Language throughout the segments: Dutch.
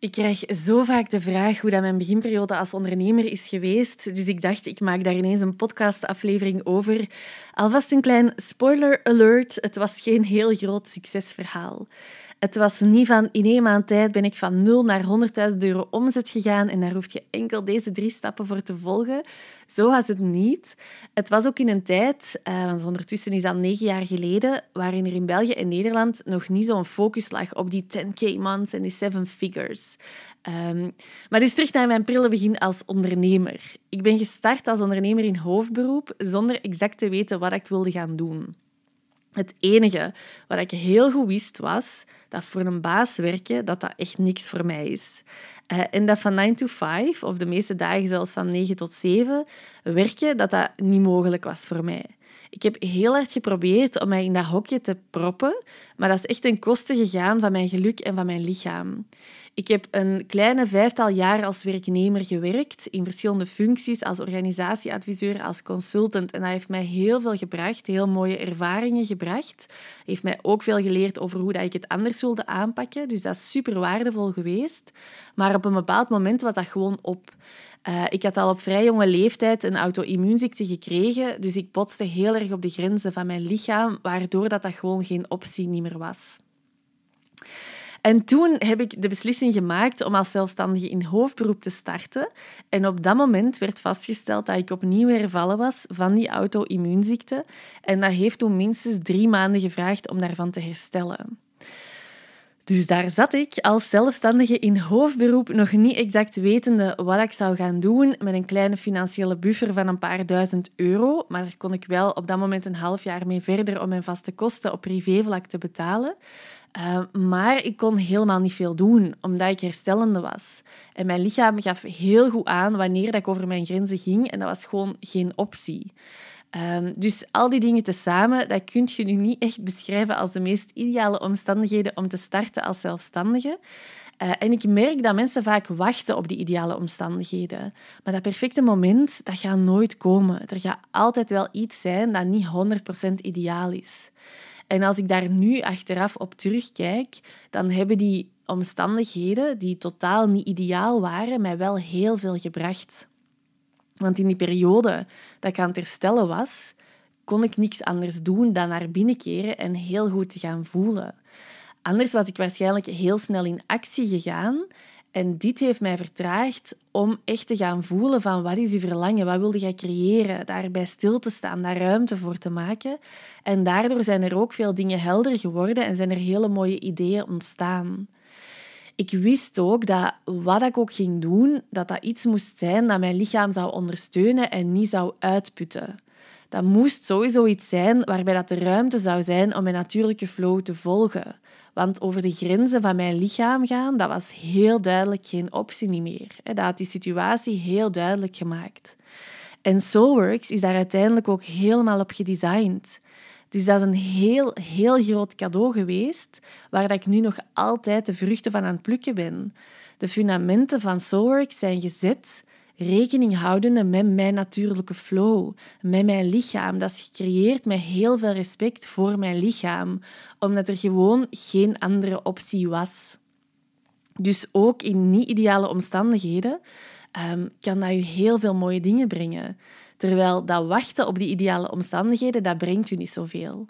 Ik krijg zo vaak de vraag hoe dat mijn beginperiode als ondernemer is geweest. Dus ik dacht, ik maak daar ineens een podcastaflevering over. Alvast een klein spoiler alert. Het was geen heel groot succesverhaal. Het was niet van in één maand tijd ben ik van 0 naar 100.000 euro omzet gegaan en daar hoef je enkel deze drie stappen voor te volgen. Zo was het niet. Het was ook in een tijd, uh, want ondertussen is dat negen jaar geleden, waarin er in België en Nederland nog niet zo'n focus lag op die 10k months en die seven figures. Um, maar dus terug naar mijn prille begin als ondernemer. Ik ben gestart als ondernemer in hoofdberoep zonder exact te weten wat ik wilde gaan doen. Het enige wat ik heel goed wist was dat voor een baas werken dat dat echt niks voor mij is. Uh, en dat van 9 to 5, of de meeste dagen zelfs van 9 tot 7, werken, dat dat niet mogelijk was voor mij. Ik heb heel hard geprobeerd om mij in dat hokje te proppen, maar dat is echt ten koste gegaan van mijn geluk en van mijn lichaam. Ik heb een kleine vijftal jaar als werknemer gewerkt in verschillende functies, als organisatieadviseur, als consultant. En dat heeft mij heel veel gebracht, heel mooie ervaringen gebracht. Heeft mij ook veel geleerd over hoe dat ik het anders wilde aanpakken. Dus dat is super waardevol geweest. Maar op een bepaald moment was dat gewoon op. Uh, ik had al op vrij jonge leeftijd een auto-immuunziekte gekregen, dus ik botste heel erg op de grenzen van mijn lichaam, waardoor dat, dat gewoon geen optie niet meer was. En toen heb ik de beslissing gemaakt om als zelfstandige in hoofdberoep te starten. En op dat moment werd vastgesteld dat ik opnieuw hervallen was van die auto-immuunziekte. En dat heeft toen minstens drie maanden gevraagd om daarvan te herstellen. Dus daar zat ik als zelfstandige in hoofdberoep, nog niet exact wetende wat ik zou gaan doen, met een kleine financiële buffer van een paar duizend euro. Maar daar kon ik wel op dat moment een half jaar mee verder om mijn vaste kosten op privévlak te betalen. Uh, maar ik kon helemaal niet veel doen, omdat ik herstellende was. En mijn lichaam gaf heel goed aan wanneer ik over mijn grenzen ging en dat was gewoon geen optie. Um, dus al die dingen tezamen, dat kun je nu niet echt beschrijven als de meest ideale omstandigheden om te starten als zelfstandige. Uh, en ik merk dat mensen vaak wachten op die ideale omstandigheden. Maar dat perfecte moment, dat gaat nooit komen. Er gaat altijd wel iets zijn dat niet 100% ideaal is. En als ik daar nu achteraf op terugkijk, dan hebben die omstandigheden, die totaal niet ideaal waren, mij wel heel veel gebracht. Want in die periode dat ik aan het herstellen was, kon ik niks anders doen dan naar binnen keren en heel goed te gaan voelen. Anders was ik waarschijnlijk heel snel in actie gegaan en dit heeft mij vertraagd om echt te gaan voelen van wat is je verlangen, wat wilde jij creëren, daarbij stil te staan, daar ruimte voor te maken. En daardoor zijn er ook veel dingen helder geworden en zijn er hele mooie ideeën ontstaan. Ik wist ook dat wat ik ook ging doen, dat dat iets moest zijn dat mijn lichaam zou ondersteunen en niet zou uitputten. Dat moest sowieso iets zijn waarbij dat de ruimte zou zijn om mijn natuurlijke flow te volgen. Want over de grenzen van mijn lichaam gaan, dat was heel duidelijk geen optie niet meer. Dat had die situatie heel duidelijk gemaakt. En Soulworks is daar uiteindelijk ook helemaal op gedesigned. Dus dat is een heel, heel groot cadeau geweest, waar ik nu nog altijd de vruchten van aan het plukken ben. De fundamenten van Soulworks zijn gezet rekening houdende met mijn natuurlijke flow, met mijn lichaam. Dat is gecreëerd met heel veel respect voor mijn lichaam, omdat er gewoon geen andere optie was. Dus ook in niet-ideale omstandigheden um, kan dat je heel veel mooie dingen brengen. Terwijl dat wachten op die ideale omstandigheden, dat brengt u niet zoveel.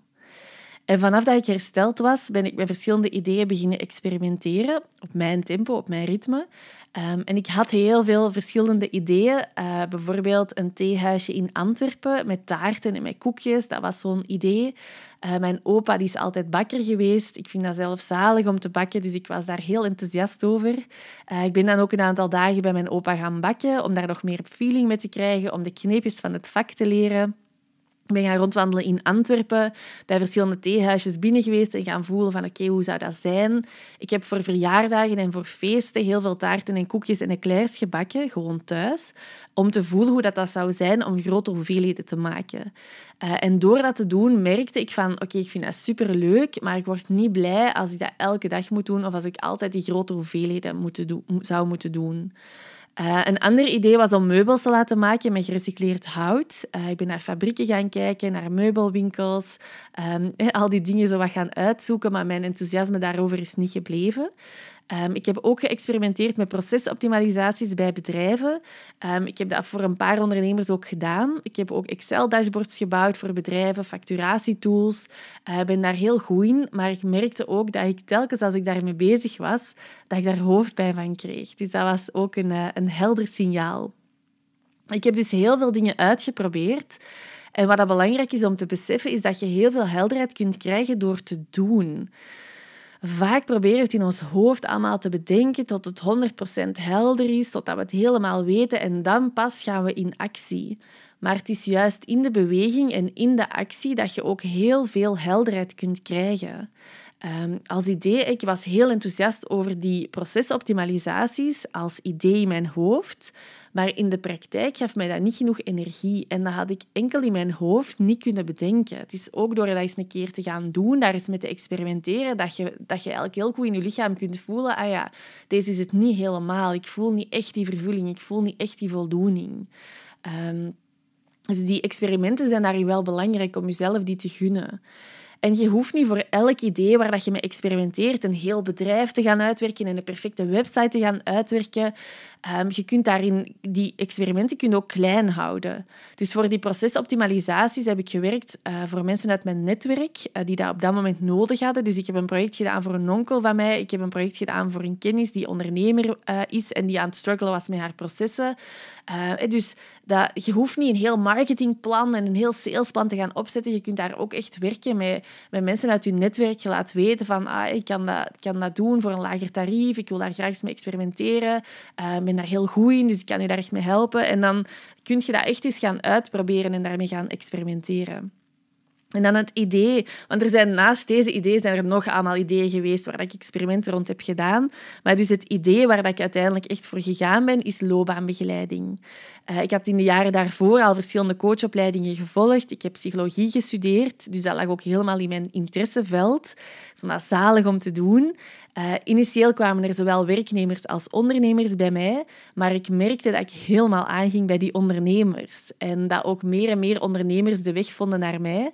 En vanaf dat ik hersteld was, ben ik met verschillende ideeën beginnen experimenteren, op mijn tempo, op mijn ritme. Um, en ik had heel veel verschillende ideeën. Uh, bijvoorbeeld een theehuisje in Antwerpen met taarten en met koekjes. Dat was zo'n idee. Uh, mijn opa die is altijd bakker geweest. Ik vind dat zelf zalig om te bakken, dus ik was daar heel enthousiast over. Uh, ik ben dan ook een aantal dagen bij mijn opa gaan bakken, om daar nog meer feeling mee te krijgen, om de kneepjes van het vak te leren. Ik ben gaan rondwandelen in Antwerpen, bij verschillende theehuisjes binnen geweest en gaan voelen van oké, hoe zou dat zijn? Ik heb voor verjaardagen en voor feesten heel veel taarten en koekjes en eclairs gebakken, gewoon thuis, om te voelen hoe dat, dat zou zijn om grote hoeveelheden te maken. Uh, en door dat te doen merkte ik van oké, ik vind dat superleuk, maar ik word niet blij als ik dat elke dag moet doen of als ik altijd die grote hoeveelheden doen, zou moeten doen. Uh, een ander idee was om meubels te laten maken met gerecycleerd hout. Uh, ik ben naar fabrieken gaan kijken, naar meubelwinkels, um, al die dingen zo wat gaan uitzoeken, maar mijn enthousiasme daarover is niet gebleven. Ehm, ik heb ook geëxperimenteerd met procesoptimalisaties bij bedrijven. Ehm, ik heb dat voor een paar ondernemers ook gedaan. Ik heb ook Excel-dashboards gebouwd voor bedrijven, facturatietools. Ik uh, ben daar heel goed in, maar ik merkte ook dat ik telkens als ik daarmee bezig was, dat ik daar hoofdpijn van kreeg. Dus dat was ook een, uh, een helder signaal. Ik heb dus heel veel dingen uitgeprobeerd. En wat dat belangrijk is om te beseffen, is dat je heel veel helderheid kunt krijgen door te doen. Vaak proberen we het in ons hoofd allemaal te bedenken tot het 100% helder is, totdat we het helemaal weten en dan pas gaan we in actie. Maar het is juist in de beweging en in de actie dat je ook heel veel helderheid kunt krijgen. Um, als idee, ik was heel enthousiast over die procesoptimalisaties als idee in mijn hoofd, maar in de praktijk gaf mij dat niet genoeg energie en dat had ik enkel in mijn hoofd niet kunnen bedenken. Het is ook door dat eens een keer te gaan doen, daar eens mee te experimenteren, dat je, dat je eigenlijk heel goed in je lichaam kunt voelen, ah ja, deze is het niet helemaal. Ik voel niet echt die vervulling, ik voel niet echt die voldoening. Um, dus die experimenten zijn daarin wel belangrijk om jezelf die te gunnen. En je hoeft niet voor elk idee waar dat je mee experimenteert een heel bedrijf te gaan uitwerken en een perfecte website te gaan uitwerken. Um, je kunt daarin die experimenten kun ook klein houden. Dus voor die procesoptimalisaties heb ik gewerkt uh, voor mensen uit mijn netwerk uh, die dat op dat moment nodig hadden. Dus ik heb een project gedaan voor een onkel van mij. Ik heb een project gedaan voor een kennis die ondernemer uh, is en die aan het struggelen was met haar processen. dus dat, je hoeft niet een heel marketingplan en een heel salesplan te gaan opzetten. Je kunt daar ook echt werken met, met mensen uit je netwerk. Je laat weten van, ah, ik kan dat, kan dat doen voor een lager tarief. Ik wil daar graag eens mee experimenteren ben daar heel goed in, dus ik kan je daar echt mee helpen. En dan kun je dat echt eens gaan uitproberen en daarmee gaan experimenteren. En dan het idee, want er zijn naast deze ideeën zijn er nog allemaal ideeën geweest waar ik experimenten rond heb gedaan. Maar dus het idee waar ik uiteindelijk echt voor gegaan ben, is loopbaanbegeleiding. Uh, ik had in de jaren daarvoor al verschillende coachopleidingen gevolgd. Ik heb psychologie gestudeerd, dus dat lag ook helemaal in mijn interesseveld. Ik vond zalig om te doen. Uh, initieel kwamen er zowel werknemers als ondernemers bij mij, maar ik merkte dat ik helemaal aanging bij die ondernemers en dat ook meer en meer ondernemers de weg vonden naar mij.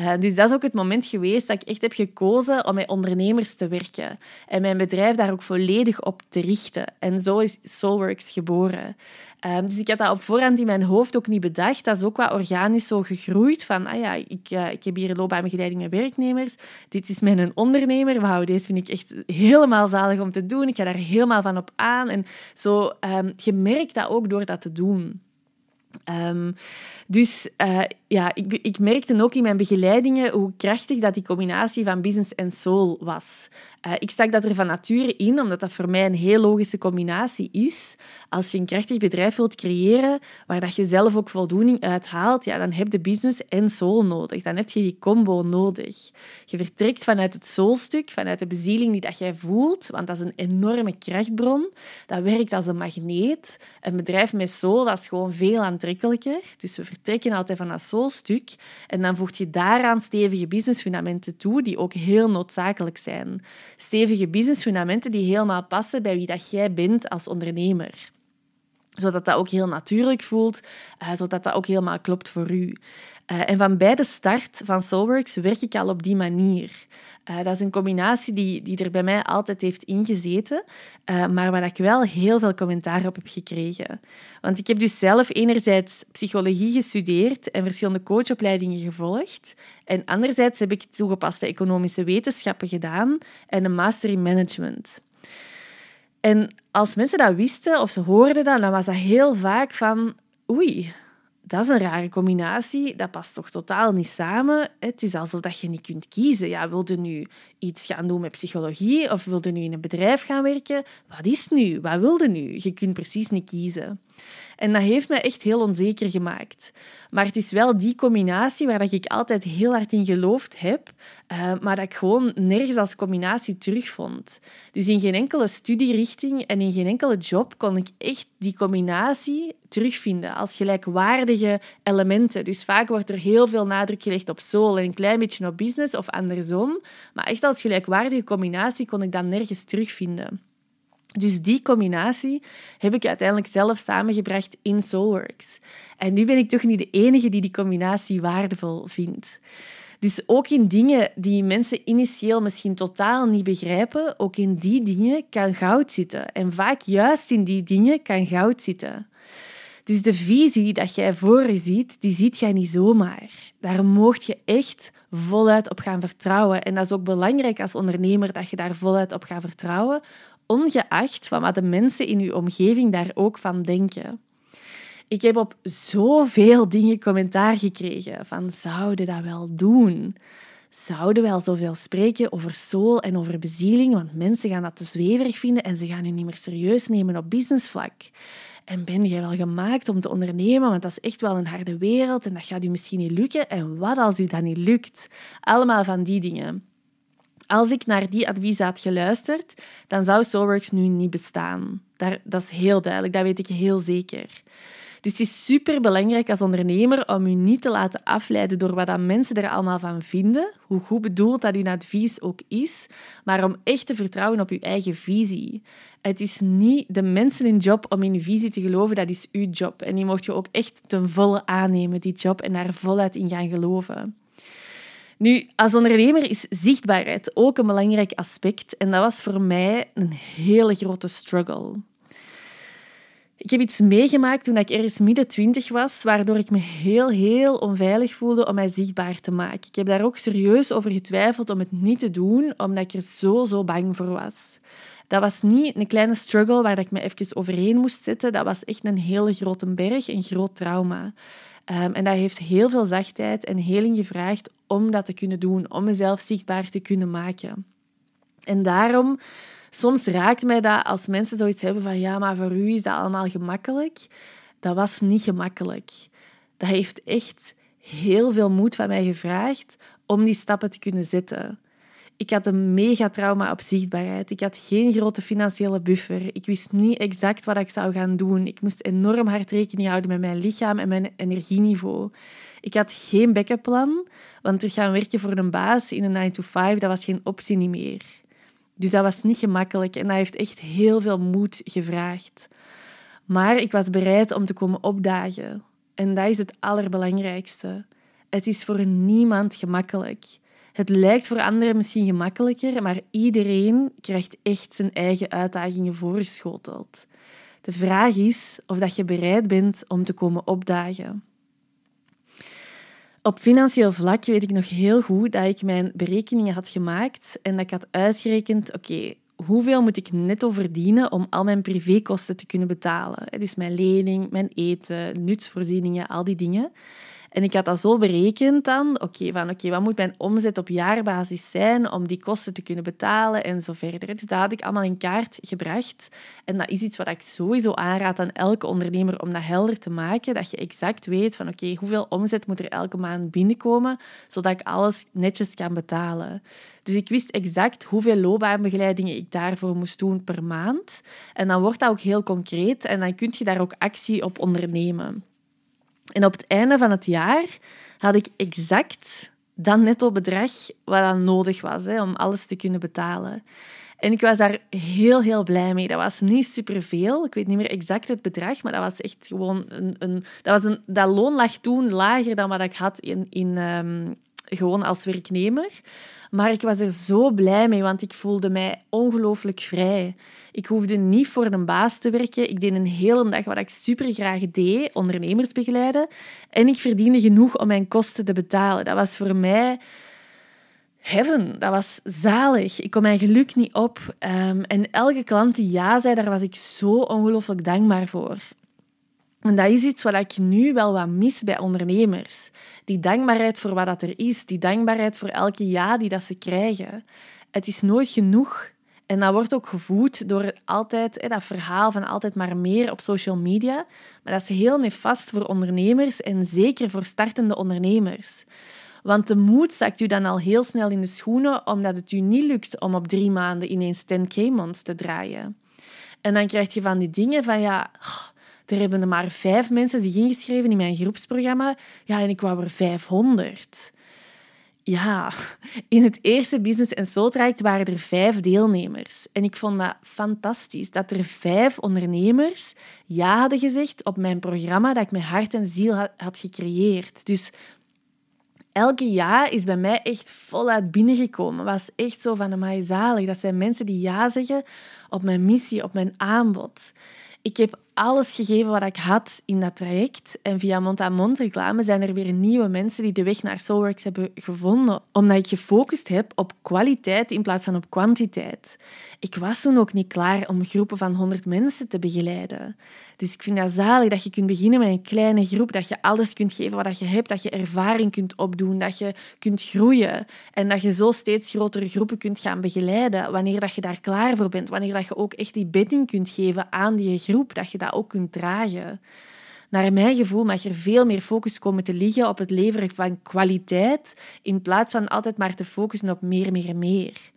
Uh, dus dat is ook het moment geweest dat ik echt heb gekozen om met ondernemers te werken en mijn bedrijf daar ook volledig op te richten. En zo is Soulworks geboren. Um, dus ik had dat op voorhand in mijn hoofd ook niet bedacht. Dat is ook wat organisch zo gegroeid. Van, ah ja, ik, uh, ik heb hier loopbaanbegeleiding met werknemers. Dit is mijn ondernemer. Wauw, deze vind ik echt helemaal zalig om te doen. Ik ga daar helemaal van op aan. En zo, um, je merkt dat ook door dat te doen. Um, dus uh, ja, ik, ik merkte ook in mijn begeleidingen hoe krachtig dat die combinatie van business en soul was. Uh, ik stak dat er van nature in, omdat dat voor mij een heel logische combinatie is. Als je een krachtig bedrijf wilt creëren, waar dat je zelf ook voldoening uit haalt, ja, dan heb je business en soul nodig. Dan heb je die combo nodig. Je vertrekt vanuit het soulstuk, vanuit de bezieling die dat jij voelt, want dat is een enorme krachtbron. Dat werkt als een magneet. Een bedrijf met soul, dat is gewoon veel aantrekkelijker. Dus we vertrekken altijd van dat soulstuk en dan voeg je daaraan stevige businessfundamenten toe, die ook heel noodzakelijk zijn stevige businessfundamenten die helemaal passen bij wie dat jij bent als ondernemer zodat dat ook heel natuurlijk voelt, uh, zodat dat ook helemaal klopt voor u. Uh, en van bij de start van Soulworks werk ik al op die manier. Uh, dat is een combinatie die, die er bij mij altijd heeft ingezeten, uh, maar waar ik wel heel veel commentaar op heb gekregen. Want ik heb dus zelf enerzijds psychologie gestudeerd en verschillende coachopleidingen gevolgd. En anderzijds heb ik toegepaste economische wetenschappen gedaan en een master in management. En als mensen dat wisten of ze hoorden dat, dan was dat heel vaak van oei, dat is een rare combinatie. Dat past toch totaal niet samen. Het is alsof je niet kunt kiezen. Ja, wilde nu iets gaan doen met psychologie of wilde nu in een bedrijf gaan werken? Wat is nu? Wat wilde nu? Je kunt precies niet kiezen. En dat heeft me echt heel onzeker gemaakt. Maar het is wel die combinatie waar ik altijd heel hard in geloofd heb, uh, maar dat ik gewoon nergens als combinatie terugvond. Dus in geen enkele studierichting en in geen enkele job kon ik echt die combinatie terugvinden als gelijkwaardige elementen. Dus vaak wordt er heel veel nadruk gelegd op soul en een klein beetje op business of andersom. Maar echt als gelijkwaardige combinatie kon ik dat nergens terugvinden. Dus die combinatie heb ik uiteindelijk zelf samengebracht in Soulworks. En nu ben ik toch niet de enige die die combinatie waardevol vindt. Dus ook in dingen die mensen initieel misschien totaal niet begrijpen, ook in die dingen kan goud zitten. En vaak juist in die dingen kan goud zitten. Dus de visie dat jij voor je ziet, die ziet jij niet zomaar. Daar mocht je echt voluit op gaan vertrouwen. En dat is ook belangrijk als ondernemer dat je daar voluit op gaat vertrouwen, ongeacht van wat de mensen in je omgeving daar ook van denken. Ik heb op zoveel dingen commentaar gekregen van zouden dat wel doen? Zouden wel zoveel spreken over soul en over bezieling, want mensen gaan dat te zweverig vinden en ze gaan je niet meer serieus nemen op businessvlak. En ben jij wel gemaakt om te ondernemen? Want dat is echt wel een harde wereld en dat gaat u misschien niet lukken. En wat als u dat niet lukt? Allemaal van die dingen. Als ik naar die advies had geluisterd, dan zou Soulworks nu niet bestaan. Daar, dat is heel duidelijk, dat weet ik heel zeker. Dus het is super belangrijk als ondernemer om je niet te laten afleiden door wat mensen er allemaal van vinden, hoe goed bedoeld dat uw advies ook is, maar om echt te vertrouwen op je eigen visie. Het is niet de mensen in job om in je visie te geloven, dat is uw job. En die mocht je ook echt ten volle aannemen, die job, en daar voluit in gaan geloven. Nu, als ondernemer is zichtbaarheid ook een belangrijk aspect en dat was voor mij een hele grote struggle. Ik heb iets meegemaakt toen ik ergens midden twintig was, waardoor ik me heel, heel onveilig voelde om mij zichtbaar te maken. Ik heb daar ook serieus over getwijfeld om het niet te doen, omdat ik er zo, zo bang voor was. Dat was niet een kleine struggle waar ik me even overheen moest zetten. Dat was echt een hele grote berg, een groot trauma. Um, en dat heeft heel veel zachtheid en heling gevraagd om dat te kunnen doen, om mezelf zichtbaar te kunnen maken. En daarom soms raakt mij dat als mensen zoiets hebben van ja, maar voor u is dat allemaal gemakkelijk. Dat was niet gemakkelijk. Dat heeft echt heel veel moed van mij gevraagd om die stappen te kunnen zetten. Ik had een megatrauma op zichtbaarheid. Ik had geen grote financiële buffer. Ik wist niet exact wat ik zou gaan doen. Ik moest enorm hard rekening houden met mijn lichaam en mijn energieniveau. Ik had geen backup plan, want terug gaan werken voor een baas in een 9 to 5, dat was geen optie niet meer. Dus dat was niet gemakkelijk en dat heeft echt heel veel moed gevraagd. Maar ik was bereid om te komen opdagen. En dat is het allerbelangrijkste. Het is voor niemand gemakkelijk. Het lijkt voor anderen misschien gemakkelijker, maar iedereen krijgt echt zijn eigen uitdagingen voorgeschoteld. De vraag is of dat je bereid bent om te komen opdagen. Op financieel vlak weet ik nog heel goed dat ik mijn berekeningen had gemaakt en dat ik had uitgerekend, oké, hoeveel moet ik netto verdienen om al mijn privékosten te kunnen betalen? Dus mijn lening, mijn eten, nutsvoorzieningen, al die dingen. En ik had dat zo berekend dan, oké, van oké, wat moet mijn omzet op jaarbasis zijn om die kosten te kunnen betalen en zo verder. Dus dat had ik allemaal in kaart gebracht. En dat is iets wat ik sowieso aanraad aan elke ondernemer om dat helder te maken, dat je exact weet van oké, hoeveel omzet moet er elke maand binnenkomen, zodat ik alles netjes kan betalen. Dus ik wist exact hoeveel loopbaanbegeleidingen ik daarvoor moest doen per maand. En dan wordt dat ook heel concreet en dan kun je daar ook actie op ondernemen. En op het einde van het jaar had ik exact dat netto bedrag wat dan nodig was hè, om alles te kunnen betalen. En ik was daar heel, heel blij mee. Dat was niet superveel. Ik weet niet meer exact het bedrag, maar dat was echt gewoon een... een dat, was een dat loon lag toen lager dan wat ik had in, in, um, gewoon als werknemer. Maar ik was er zo blij mee, want ik voelde mij ongelooflijk vrij. Ik hoefde niet voor een baas te werken. Ik deed een hele dag wat ik super graag deed, ondernemers begeleiden. En ik verdiende genoeg om mijn kosten te betalen. Dat was voor mij heaven. Dat was zalig. Ik kon mijn geluk niet op. Um, en elke klant die ja zei, daar was ik zo ongelooflijk dankbaar voor. En dat is iets wat ik nu wel wat mis bij ondernemers. Die dankbaarheid voor wat dat er is, die dankbaarheid voor elke ja die dat ze krijgen. Het is nooit genoeg. En dat wordt ook gevoed door altijd dat verhaal van altijd maar meer op social media. Maar dat is heel nefast voor ondernemers en zeker voor startende ondernemers. Want de moed zakt u dan al heel snel in de schoenen omdat het u niet lukt om op drie maanden ineens 10k-months te draaien. En dan krijg je van die dingen van ja, er hebben er maar vijf mensen zich ingeschreven in mijn groepsprogramma. Ja, en ik wou er 500. Ja, in het eerste Business en Soul Traject waren er vijf deelnemers. En ik vond dat fantastisch, dat er vijf ondernemers ja hadden gezegd op mijn programma dat ik met hart en ziel had, gecreëerd. Dus elke ja is bij mij echt voluit binnengekomen. was echt zo van, amai, zalig. Dat zijn mensen die ja zeggen op mijn missie, op mijn aanbod. Ik heb alles gegeven wat ik had in dat traject. En via mond-aan-mond reclame zijn er weer nieuwe mensen die de weg naar Soulworks hebben gevonden. Omdat ik gefocust heb op kwaliteit in plaats van op kwantiteit. Ik was toen ook niet klaar om groepen van 100 mensen te begeleiden. Dus ik vind dat zalig dat je kunt beginnen met een kleine groep, dat je alles kunt geven wat je hebt, dat je ervaring kunt opdoen, dat je kunt groeien en dat je zo steeds grotere groepen kunt gaan begeleiden wanneer dat je daar klaar voor bent, wanneer dat je ook echt die bedding kunt geven aan die groep, dat je dat ook kunt dragen. Naar mijn gevoel mag er veel meer focus komen te liggen op het leveren van kwaliteit in plaats van altijd maar te focussen op meer, meer, meer.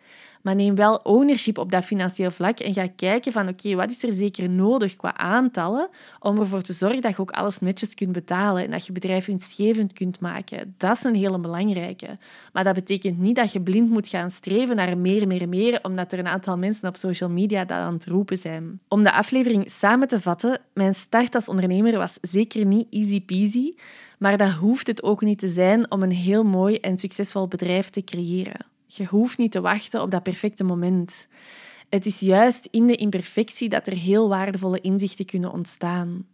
Maar neem wel ownership op dat financieel vlak en ga kijken van oké, wat is er zeker nodig qua aantallen om ervoor te zorgen dat je ook alles netjes kunt betalen en dat je bedrijf winstgevend kunt maken. Dat is een hele belangrijke. Maar dat betekent niet dat je blind moet gaan streven naar meer, meer, meer, omdat er een aantal mensen op social media dat aan het roepen zijn. Om de aflevering samen te vatten, mijn start als ondernemer was zeker niet easy peasy, maar dat hoeft het ook niet te zijn om een heel mooi en succesvol bedrijf te creëren. Je hoeft niet te wachten op dat perfecte moment. Het is juist in de imperfectie dat er heel waardevolle inzichten kunnen ontstaan.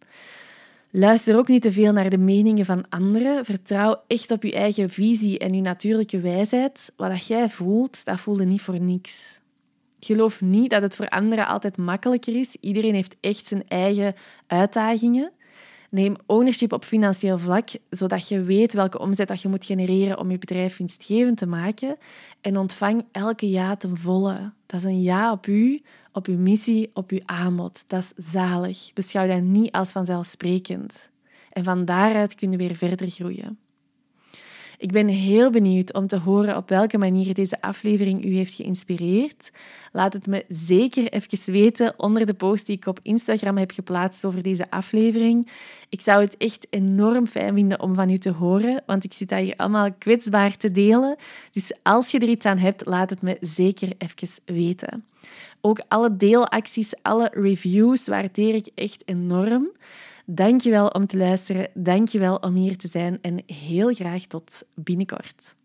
Luister ook niet te veel naar de meningen van anderen. Vertrouw echt op je eigen visie en je natuurlijke wijsheid. Wat jij voelt, dat voelde niet voor niks. Geloof niet dat het voor anderen altijd makkelijker is. Iedereen heeft echt zijn eigen uitdagingen. Neem ownership op financieel vlak, zodat je weet welke omzet dat je moet genereren om je bedrijf winstgevend te maken. En ontvang elke ja ten volle. Dat is een ja op u, op uw missie, op uw aanbod. Dat is zalig. Beschouw dat niet als vanzelfsprekend. En van daaruit kunnen we weer verder groeien. Ik ben heel benieuwd om te horen op welke manier deze aflevering u heeft geïnspireerd. Laat het me zeker even weten onder de post die ik op Instagram heb geplaatst over deze aflevering. Ik zou het echt enorm fijn vinden om van u te horen, want ik zit daar hier allemaal kwetsbaar te delen. Dus als je er iets aan hebt, laat het me zeker even weten. Ook alle deelacties, alle reviews waardeer ik echt enorm. Dankjewel om te luisteren. Dankjewel om hier te zijn en heel graag tot binnenkort.